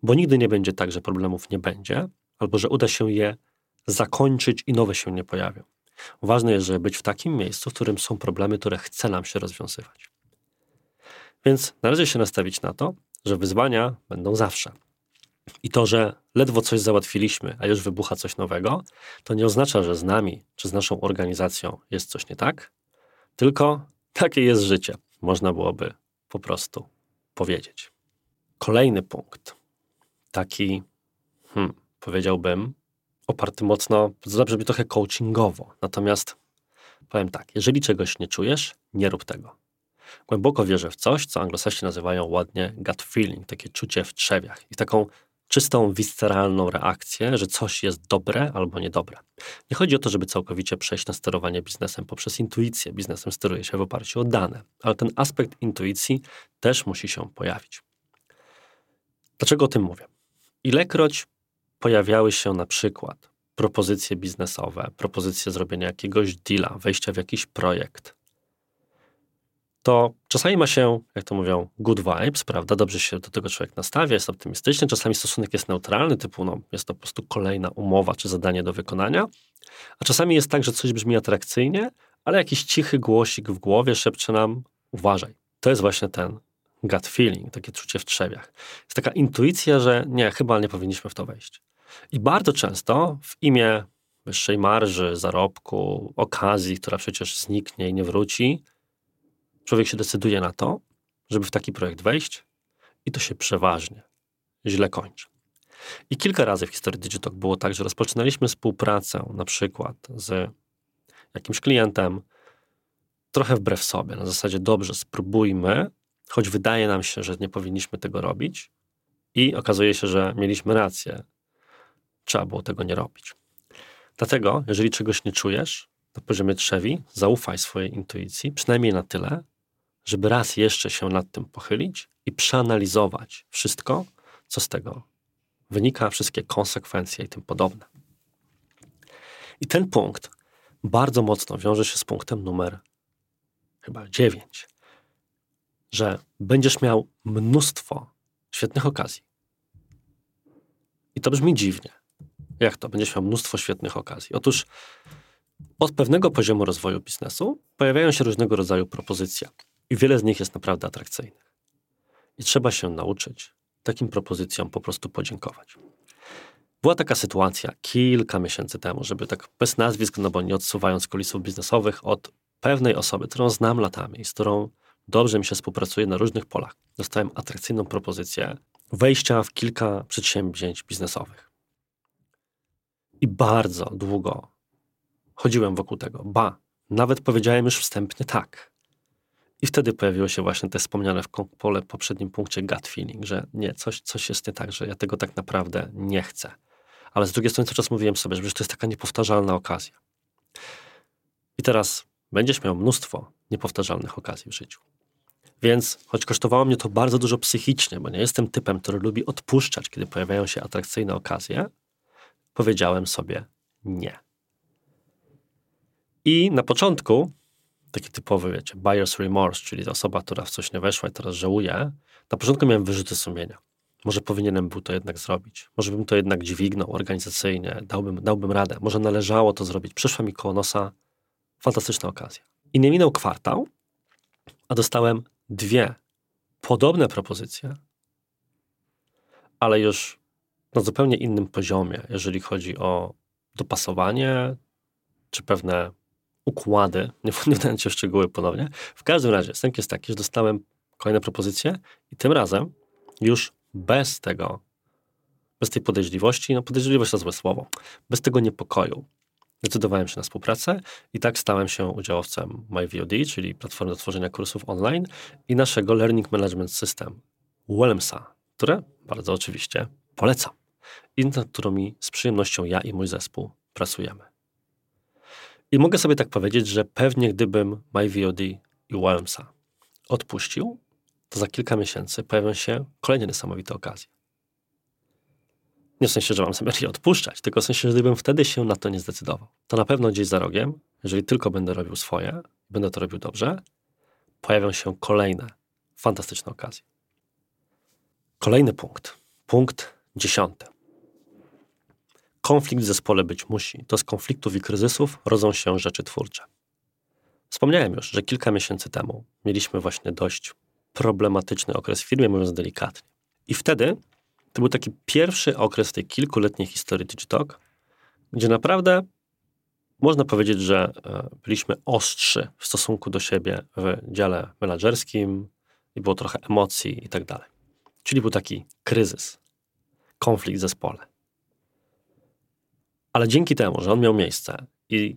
Bo nigdy nie będzie tak, że problemów nie będzie, albo że uda się je zakończyć i nowe się nie pojawią. Ważne jest, żeby być w takim miejscu, w którym są problemy, które chce nam się rozwiązywać. Więc należy się nastawić na to, że wyzwania będą zawsze. I to, że ledwo coś załatwiliśmy, a już wybucha coś nowego, to nie oznacza, że z nami czy z naszą organizacją jest coś nie tak, tylko takie jest życie. Można byłoby po prostu powiedzieć. Kolejny punkt, taki, hmm, powiedziałbym, oparty mocno, zabrzmi trochę coachingowo. Natomiast powiem tak, jeżeli czegoś nie czujesz, nie rób tego. Głęboko wierzę w coś, co anglosasi nazywają ładnie gut feeling, takie czucie w trzewiach i taką czystą, visceralną reakcję, że coś jest dobre albo niedobre. Nie chodzi o to, żeby całkowicie przejść na sterowanie biznesem poprzez intuicję. Biznesem steruje się w oparciu o dane, ale ten aspekt intuicji też musi się pojawić. Dlaczego o tym mówię? Ilekroć pojawiały się na przykład propozycje biznesowe, propozycje zrobienia jakiegoś deala, wejścia w jakiś projekt, to czasami ma się, jak to mówią, good vibes, prawda? Dobrze się do tego człowiek nastawia, jest optymistyczny, czasami stosunek jest neutralny, typu no, jest to po prostu kolejna umowa czy zadanie do wykonania, a czasami jest tak, że coś brzmi atrakcyjnie, ale jakiś cichy głosik w głowie szepcze nam uważaj. To jest właśnie ten gut feeling, takie czucie w trzewiach. Jest taka intuicja, że nie, chyba nie powinniśmy w to wejść. I bardzo często w imię wyższej marży, zarobku, okazji, która przecież zniknie i nie wróci, człowiek się decyduje na to, żeby w taki projekt wejść i to się przeważnie źle kończy. I kilka razy w historii Digitalk było tak, że rozpoczynaliśmy współpracę na przykład z jakimś klientem, trochę wbrew sobie, na zasadzie dobrze, spróbujmy, choć wydaje nam się, że nie powinniśmy tego robić i okazuje się, że mieliśmy rację, trzeba było tego nie robić. Dlatego, jeżeli czegoś nie czujesz na poziomie trzewi, zaufaj swojej intuicji, przynajmniej na tyle, żeby raz jeszcze się nad tym pochylić i przeanalizować wszystko, co z tego wynika, wszystkie konsekwencje i tym podobne. I ten punkt bardzo mocno wiąże się z punktem numer chyba 9, że będziesz miał mnóstwo świetnych okazji. I to brzmi dziwnie. Jak to? Będziesz miał mnóstwo świetnych okazji. Otóż od pewnego poziomu rozwoju biznesu pojawiają się różnego rodzaju propozycje. I wiele z nich jest naprawdę atrakcyjnych. I trzeba się nauczyć takim propozycjom po prostu podziękować. Była taka sytuacja kilka miesięcy temu, żeby tak bez nazwisk, no bo nie odsuwając kulisów biznesowych, od pewnej osoby, którą znam latami z którą dobrze mi się współpracuje na różnych polach, dostałem atrakcyjną propozycję wejścia w kilka przedsięwzięć biznesowych. I bardzo długo chodziłem wokół tego. Ba, nawet powiedziałem już wstępnie tak. I wtedy pojawiło się właśnie te wspomniane w pole poprzednim punkcie gut feeling, że nie, coś, coś jest nie tak, że ja tego tak naprawdę nie chcę. Ale z drugiej strony cały czas mówiłem sobie, że to jest taka niepowtarzalna okazja. I teraz będziesz miał mnóstwo niepowtarzalnych okazji w życiu. Więc, choć kosztowało mnie to bardzo dużo psychicznie, bo nie jestem typem, który lubi odpuszczać, kiedy pojawiają się atrakcyjne okazje, powiedziałem sobie nie. I na początku taki typowy, wiecie, buyer's remorse, czyli osoba, która w coś nie weszła i teraz żałuje, na początku miałem wyrzuty sumienia. Może powinienem był to jednak zrobić. Może bym to jednak dźwignął organizacyjnie, dałbym, dałbym radę. Może należało to zrobić. Przyszła mi koło nosa fantastyczna okazja. I nie minął kwartał, a dostałem dwie podobne propozycje, ale już na zupełnie innym poziomie, jeżeli chodzi o dopasowanie czy pewne układy. [LAUGHS] Nie, wdając się w szczegóły ponownie. W każdym razie, sęk jest taki, że dostałem kolejne propozycje i tym razem już bez tego, bez tej podejrzliwości, no podejrzliwość to złe słowo, bez tego niepokoju, zdecydowałem się na współpracę i tak stałem się udziałowcem MyVOD, czyli platformy do tworzenia kursów online i naszego Learning Management System, Wellmsa, które bardzo oczywiście polecam i nad którymi z przyjemnością ja i mój zespół pracujemy. I mogę sobie tak powiedzieć, że pewnie gdybym MyVOD i Wellmsa odpuścił, to za kilka miesięcy pojawią się kolejne niesamowite okazje. Nie w sensie, że mam zamiar je odpuszczać, tylko w sensie, że gdybym wtedy się na to nie zdecydował, to na pewno gdzieś za rogiem, jeżeli tylko będę robił swoje, będę to robił dobrze, pojawią się kolejne fantastyczne okazje. Kolejny punkt. Punkt dziesiąty. Konflikt w zespole być musi. To z konfliktów i kryzysów rodzą się rzeczy twórcze. Wspomniałem już, że kilka miesięcy temu mieliśmy właśnie dość problematyczny okres w firmie, mówiąc delikatnie. I wtedy to był taki pierwszy okres tej kilkuletniej historii Digitalk, gdzie naprawdę można powiedzieć, że e, byliśmy ostrzy w stosunku do siebie w dziale menedżerskim i było trochę emocji i tak dalej. Czyli był taki kryzys, konflikt w zespole. Ale dzięki temu, że on miał miejsce i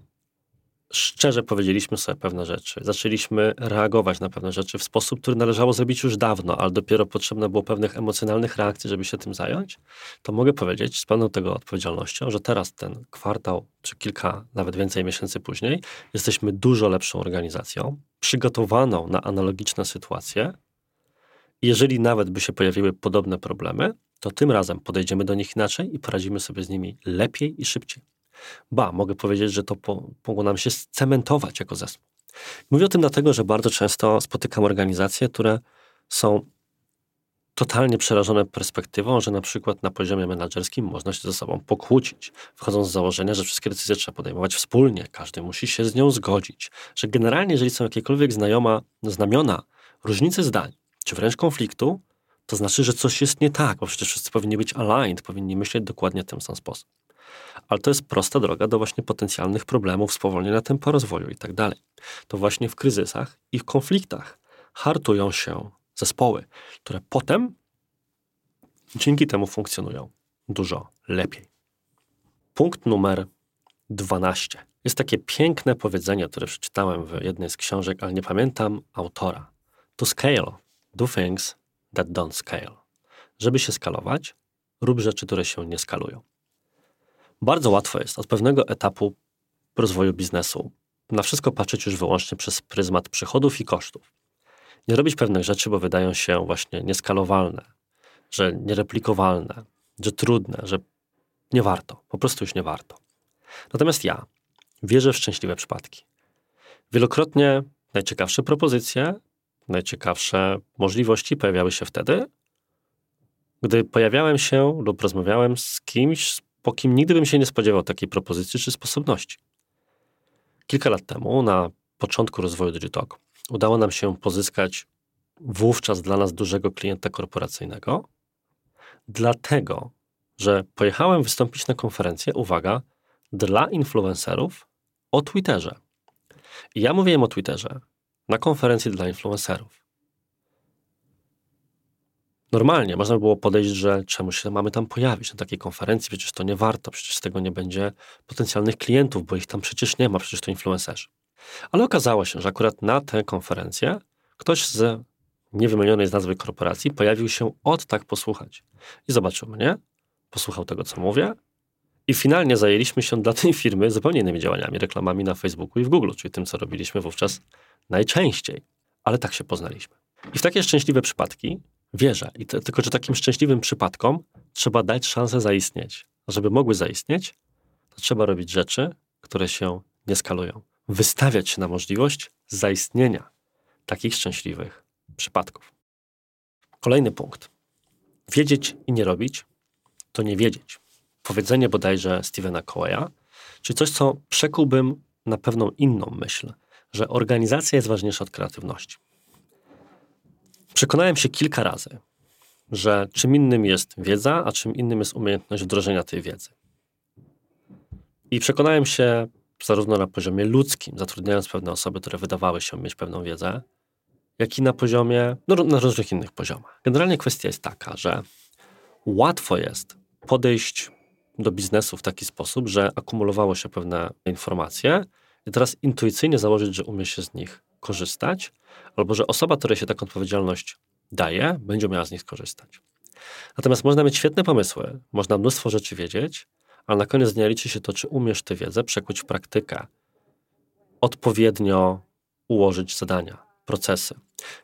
szczerze powiedzieliśmy sobie pewne rzeczy, zaczęliśmy reagować na pewne rzeczy w sposób, który należało zrobić już dawno, ale dopiero potrzebne było pewnych emocjonalnych reakcji, żeby się tym zająć, to mogę powiedzieć z pełną tego odpowiedzialnością, że teraz ten kwartał, czy kilka, nawet więcej miesięcy później, jesteśmy dużo lepszą organizacją, przygotowaną na analogiczne sytuacje. Jeżeli nawet by się pojawiły podobne problemy, to tym razem podejdziemy do nich inaczej i poradzimy sobie z nimi lepiej i szybciej. Ba, mogę powiedzieć, że to pomogło nam się scementować jako zespół. Mówię o tym dlatego, że bardzo często spotykam organizacje, które są totalnie przerażone perspektywą, że na przykład na poziomie menedżerskim można się ze sobą pokłócić, wchodząc z założenia, że wszystkie decyzje trzeba podejmować wspólnie, każdy musi się z nią zgodzić, że generalnie jeżeli są jakiekolwiek znajoma, znamiona różnicy zdań, czy wręcz konfliktu, to znaczy, że coś jest nie tak, bo przecież wszyscy powinni być aligned, powinni myśleć dokładnie w ten sam sposób. Ale to jest prosta droga do właśnie potencjalnych problemów, spowolnienia tempa rozwoju i tak dalej. To właśnie w kryzysach i w konfliktach hartują się zespoły, które potem dzięki temu funkcjonują dużo lepiej. Punkt numer 12. Jest takie piękne powiedzenie, które przeczytałem w jednej z książek, ale nie pamiętam autora. To scale, do things that don't scale. Żeby się skalować, rób rzeczy, które się nie skalują. Bardzo łatwo jest od pewnego etapu rozwoju biznesu na wszystko patrzeć już wyłącznie przez pryzmat przychodów i kosztów. Nie robić pewnych rzeczy, bo wydają się właśnie nieskalowalne, że niereplikowalne, że trudne, że nie warto, po prostu już nie warto. Natomiast ja wierzę w szczęśliwe przypadki. Wielokrotnie najciekawsze propozycje, najciekawsze możliwości pojawiały się wtedy, gdy pojawiałem się lub rozmawiałem z kimś, po kim nigdy bym się nie spodziewał takiej propozycji czy sposobności. Kilka lat temu, na początku rozwoju Digitalk, udało nam się pozyskać wówczas dla nas dużego klienta korporacyjnego, dlatego, że pojechałem wystąpić na konferencję, uwaga, dla influencerów o Twitterze. I ja mówiłem o Twitterze na konferencji dla influencerów. Normalnie można było podejść, że czemu się mamy tam pojawić na takiej konferencji, przecież to nie warto, przecież z tego nie będzie potencjalnych klientów, bo ich tam przecież nie ma, przecież to influencerzy. Ale okazało się, że akurat na tę konferencję ktoś z niewymienionej z nazwy korporacji pojawił się od tak posłuchać. I zobaczył mnie, posłuchał tego, co mówię, i finalnie zajęliśmy się dla tej firmy zupełnie innymi działaniami, reklamami na Facebooku i w Google, czyli tym, co robiliśmy wówczas najczęściej. Ale tak się poznaliśmy. I w takie szczęśliwe przypadki wierzę. I te, tylko, że takim szczęśliwym przypadkom trzeba dać szansę zaistnieć. A żeby mogły zaistnieć, to trzeba robić rzeczy, które się nie skalują. Wystawiać się na możliwość zaistnienia takich szczęśliwych przypadków. Kolejny punkt. Wiedzieć i nie robić to nie wiedzieć. Powiedzenie bodajże Stevena Coeya, czyli coś, co przekułbym na pewną inną myśl, że organizacja jest ważniejsza od kreatywności. Przekonałem się kilka razy, że czym innym jest wiedza, a czym innym jest umiejętność wdrożenia tej wiedzy. I przekonałem się zarówno na poziomie ludzkim, zatrudniając pewne osoby, które wydawały się mieć pewną wiedzę, jak i na poziomie, no, na różnych innych poziomach. Generalnie kwestia jest taka, że łatwo jest podejść do biznesu w taki sposób, że akumulowało się pewne informacje i teraz intuicyjnie założyć, że umie się z nich korzystać, albo że osoba, której się taką odpowiedzialność daje, będzie miała z nich skorzystać. Natomiast można mieć świetne pomysły, można mnóstwo rzeczy wiedzieć, ale na koniec dnia liczy się to, czy umiesz tę wiedzę przekuć w praktykę, odpowiednio ułożyć zadania, procesy.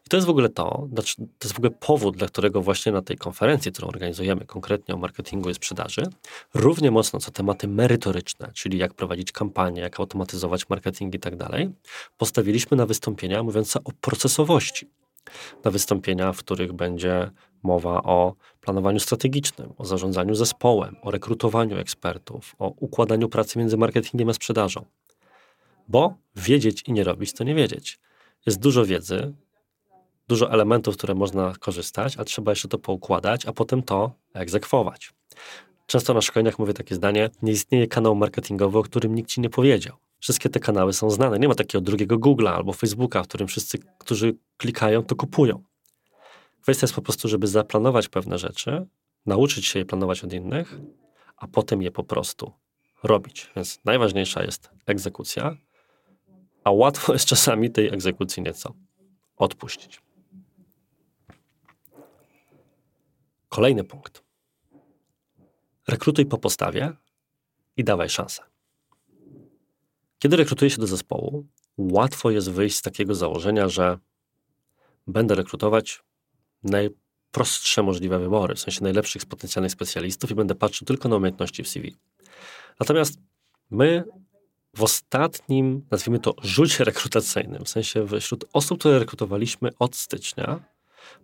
I to jest w ogóle to, znaczy, to jest w ogóle powód, dla którego właśnie na tej konferencji, którą organizujemy konkretnie o marketingu i sprzedaży, równie mocno co tematy merytoryczne, czyli jak prowadzić kampanię, jak automatyzować marketing i tak dalej, postawiliśmy na wystąpienia mówiące o procesowości. Na wystąpienia, w których będzie mowa o planowaniu strategicznym, o zarządzaniu zespołem, o rekrutowaniu ekspertów, o układaniu pracy między marketingiem a sprzedażą. Bo wiedzieć i nie robić to nie wiedzieć. Jest dużo wiedzy, dużo elementów, które można korzystać, a trzeba jeszcze to poukładać, a potem to egzekwować. Często na szkoleniach mówię takie zdanie: Nie istnieje kanał marketingowy, o którym nikt ci nie powiedział. Wszystkie te kanały są znane. Nie ma takiego drugiego Google'a albo Facebooka, w którym wszyscy, którzy klikają, to kupują. Kwestia jest po prostu, żeby zaplanować pewne rzeczy, nauczyć się je planować od innych, a potem je po prostu robić. Więc najważniejsza jest egzekucja, a łatwo jest czasami tej egzekucji nieco odpuścić. Kolejny punkt. Rekrutuj po postawie i dawaj szansę. Kiedy rekrutuje się do zespołu, łatwo jest wyjść z takiego założenia, że będę rekrutować najprostsze możliwe wybory, w sensie najlepszych z potencjalnych specjalistów i będę patrzył tylko na umiejętności w CV. Natomiast my w ostatnim, nazwijmy to, rzucie rekrutacyjnym, w sensie wśród osób, które rekrutowaliśmy od stycznia,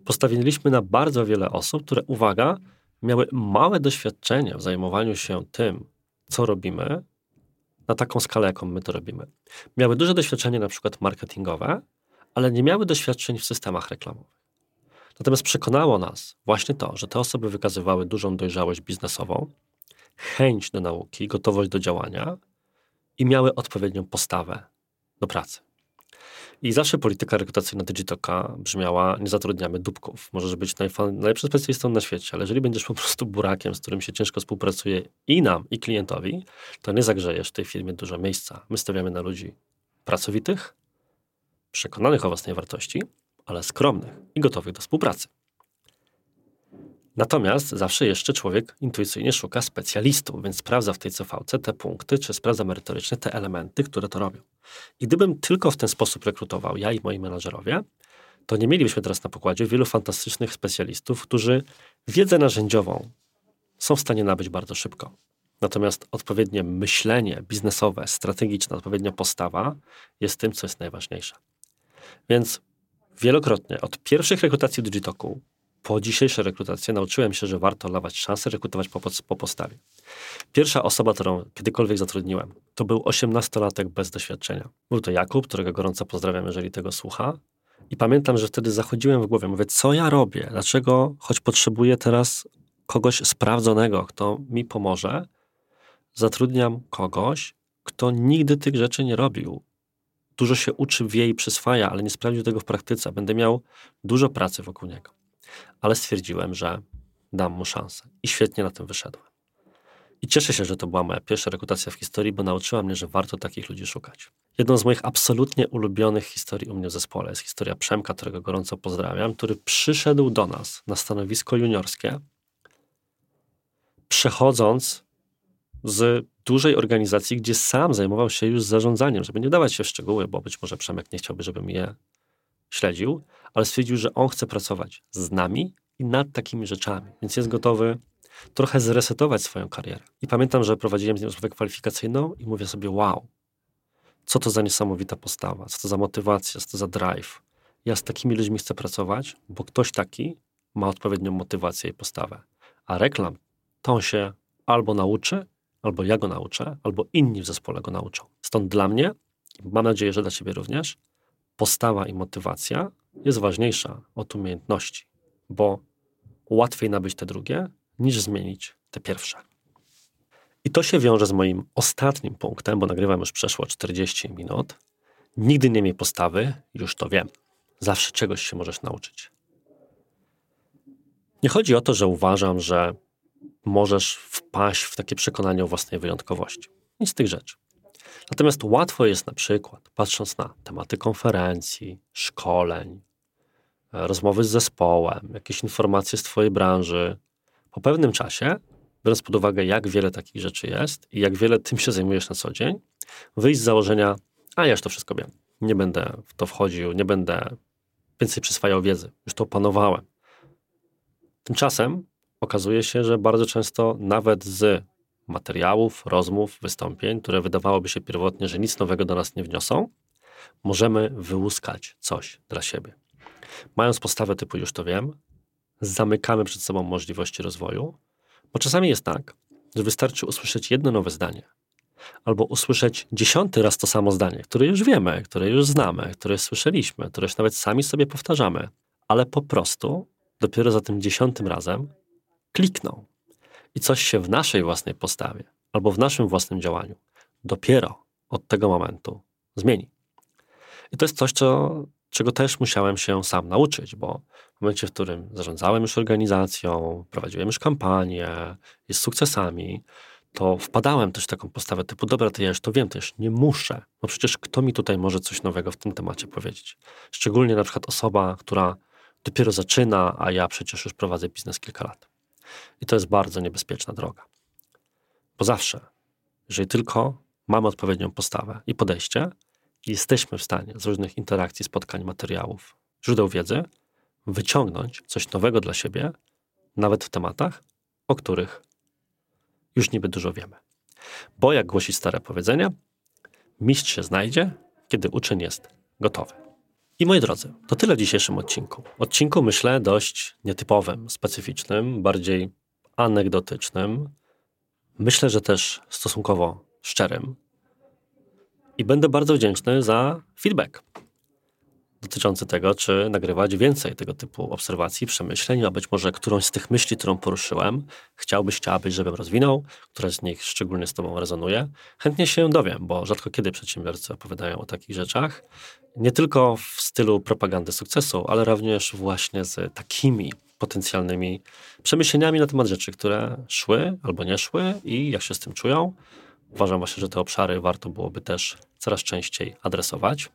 postawiliśmy na bardzo wiele osób, które, uwaga, miały małe doświadczenie w zajmowaniu się tym, co robimy, na taką skalę, jaką my to robimy. Miały duże doświadczenie na przykład marketingowe, ale nie miały doświadczeń w systemach reklamowych. Natomiast przekonało nas właśnie to, że te osoby wykazywały dużą dojrzałość biznesową, chęć do nauki, gotowość do działania i miały odpowiednią postawę do pracy. I zawsze polityka rekrutacyjna Digitoka brzmiała, nie zatrudniamy dupków. Możesz być najlepszym specjalistą na świecie, ale jeżeli będziesz po prostu burakiem, z którym się ciężko współpracuje i nam, i klientowi, to nie zagrzejesz w tej firmie dużo miejsca. My stawiamy na ludzi pracowitych, przekonanych o własnej wartości, ale skromnych i gotowych do współpracy. Natomiast zawsze jeszcze człowiek intuicyjnie szuka specjalistów, więc sprawdza w tej CVC te punkty, czy sprawdza merytorycznie te elementy, które to robią. I gdybym tylko w ten sposób rekrutował ja i moi menadżerowie, to nie mielibyśmy teraz na pokładzie wielu fantastycznych specjalistów, którzy wiedzę narzędziową są w stanie nabyć bardzo szybko. Natomiast odpowiednie myślenie biznesowe, strategiczne, odpowiednia postawa jest tym, co jest najważniejsze. Więc wielokrotnie od pierwszych rekrutacji Digitoku po dzisiejszej rekrutacji nauczyłem się, że warto dawać szansę rekrutować po, po postawie. Pierwsza osoba, którą kiedykolwiek zatrudniłem, to był 18-latek bez doświadczenia. Był to Jakub, którego gorąco pozdrawiam, jeżeli tego słucha. I pamiętam, że wtedy zachodziłem w głowie, mówię, co ja robię? Dlaczego, choć potrzebuję teraz kogoś sprawdzonego, kto mi pomoże, zatrudniam kogoś, kto nigdy tych rzeczy nie robił. Dużo się uczy, wie i przyswaja, ale nie sprawdził tego w praktyce. Będę miał dużo pracy wokół niego ale stwierdziłem, że dam mu szansę. I świetnie na tym wyszedłem. I cieszę się, że to była moja pierwsza rekrutacja w historii, bo nauczyła mnie, że warto takich ludzi szukać. Jedną z moich absolutnie ulubionych historii u mnie w zespole jest historia Przemka, którego gorąco pozdrawiam, który przyszedł do nas na stanowisko juniorskie, przechodząc z dużej organizacji, gdzie sam zajmował się już zarządzaniem, żeby nie dawać się w szczegóły, bo być może Przemek nie chciałby, żebym je śledził, ale stwierdził, że on chce pracować z nami i nad takimi rzeczami, więc jest gotowy trochę zresetować swoją karierę. I pamiętam, że prowadziłem z nim rozmowę kwalifikacyjną i mówię sobie, wow, co to za niesamowita postawa, co to za motywacja, co to za drive. Ja z takimi ludźmi chcę pracować, bo ktoś taki ma odpowiednią motywację i postawę. A reklam, to on się albo nauczy, albo ja go nauczę, albo inni w zespole go nauczą. Stąd dla mnie, mam nadzieję, że dla ciebie również, postawa i motywacja jest ważniejsza od umiejętności, bo łatwiej nabyć te drugie, niż zmienić te pierwsze. I to się wiąże z moim ostatnim punktem, bo nagrywam już przeszło 40 minut. Nigdy nie miej postawy, już to wiem. Zawsze czegoś się możesz nauczyć. Nie chodzi o to, że uważam, że możesz wpaść w takie przekonanie o własnej wyjątkowości. Nic z tych rzeczy. Natomiast łatwo jest na przykład, patrząc na tematy konferencji, szkoleń, e, rozmowy z zespołem, jakieś informacje z Twojej branży, po pewnym czasie, biorąc pod uwagę, jak wiele takich rzeczy jest i jak wiele tym się zajmujesz na co dzień, wyjść z założenia, a ja już to wszystko wiem. Nie będę w to wchodził, nie będę więcej przyswajał wiedzy, już to opanowałem. Tymczasem okazuje się, że bardzo często nawet z materiałów, rozmów, wystąpień, które wydawałoby się pierwotnie, że nic nowego do nas nie wniosą, możemy wyłuskać coś dla siebie. Mając postawę typu już to wiem, zamykamy przed sobą możliwości rozwoju, bo czasami jest tak, że wystarczy usłyszeć jedno nowe zdanie, albo usłyszeć dziesiąty raz to samo zdanie, które już wiemy, które już znamy, które słyszeliśmy, które już nawet sami sobie powtarzamy, ale po prostu dopiero za tym dziesiątym razem klikną i coś się w naszej własnej postawie albo w naszym własnym działaniu dopiero od tego momentu zmieni. I to jest coś, co, czego też musiałem się sam nauczyć, bo w momencie, w którym zarządzałem już organizacją, prowadziłem już kampanię, jest sukcesami, to wpadałem też w taką postawę typu, dobra, to ja już to wiem, to już nie muszę, bo przecież kto mi tutaj może coś nowego w tym temacie powiedzieć? Szczególnie na przykład osoba, która dopiero zaczyna, a ja przecież już prowadzę biznes kilka lat. I to jest bardzo niebezpieczna droga. Bo zawsze, jeżeli tylko mamy odpowiednią postawę i podejście, jesteśmy w stanie z różnych interakcji, spotkań, materiałów, źródeł wiedzy wyciągnąć coś nowego dla siebie, nawet w tematach, o których już niby dużo wiemy. Bo jak głosi stare powiedzenie, mistrz się znajdzie, kiedy uczeń jest gotowy. I moi drodzy, to tyle w dzisiejszym odcinku. Odcinku myślę dość nietypowym, specyficznym, bardziej anegdotycznym. Myślę, że też stosunkowo szczerym. I będę bardzo wdzięczny za feedback dotyczący tego, czy nagrywać więcej tego typu obserwacji, przemyśleń, a być może którąś z tych myśli, którą poruszyłem, chciałbyś, chciałabyś, żebym rozwinął, która z nich szczególnie z Tobą rezonuje. Chętnie się dowiem, bo rzadko kiedy przedsiębiorcy opowiadają o takich rzeczach. Nie tylko w stylu propagandy sukcesu, ale również właśnie z takimi potencjalnymi przemyśleniami na temat rzeczy, które szły albo nie szły i jak się z tym czują. Uważam właśnie, że te obszary warto byłoby też coraz częściej adresować.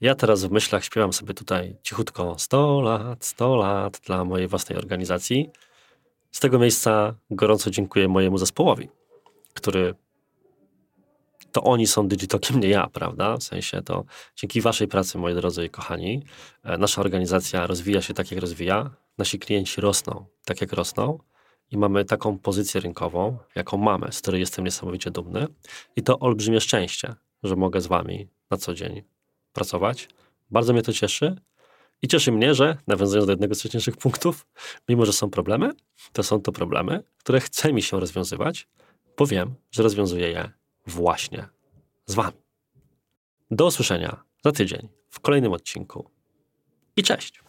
Ja teraz w myślach śpiewam sobie tutaj cichutko 100 lat, 100 lat dla mojej własnej organizacji. Z tego miejsca gorąco dziękuję mojemu zespołowi, który to oni są Digitokiem, nie ja, prawda? W sensie to dzięki waszej pracy, moi drodzy i kochani, e, nasza organizacja rozwija się tak, jak rozwija, nasi klienci rosną tak, jak rosną i mamy taką pozycję rynkową, jaką mamy, z której jestem niesamowicie dumny i to olbrzymie szczęście, że mogę z wami na co dzień pracować. Bardzo mnie to cieszy. I cieszy mnie, że nawiązując do jednego z wcześniejszych punktów, mimo że są problemy, to są to problemy, które chce mi się rozwiązywać, bo wiem, że rozwiązuję je właśnie z Wami. Do usłyszenia za tydzień w kolejnym odcinku. I cześć!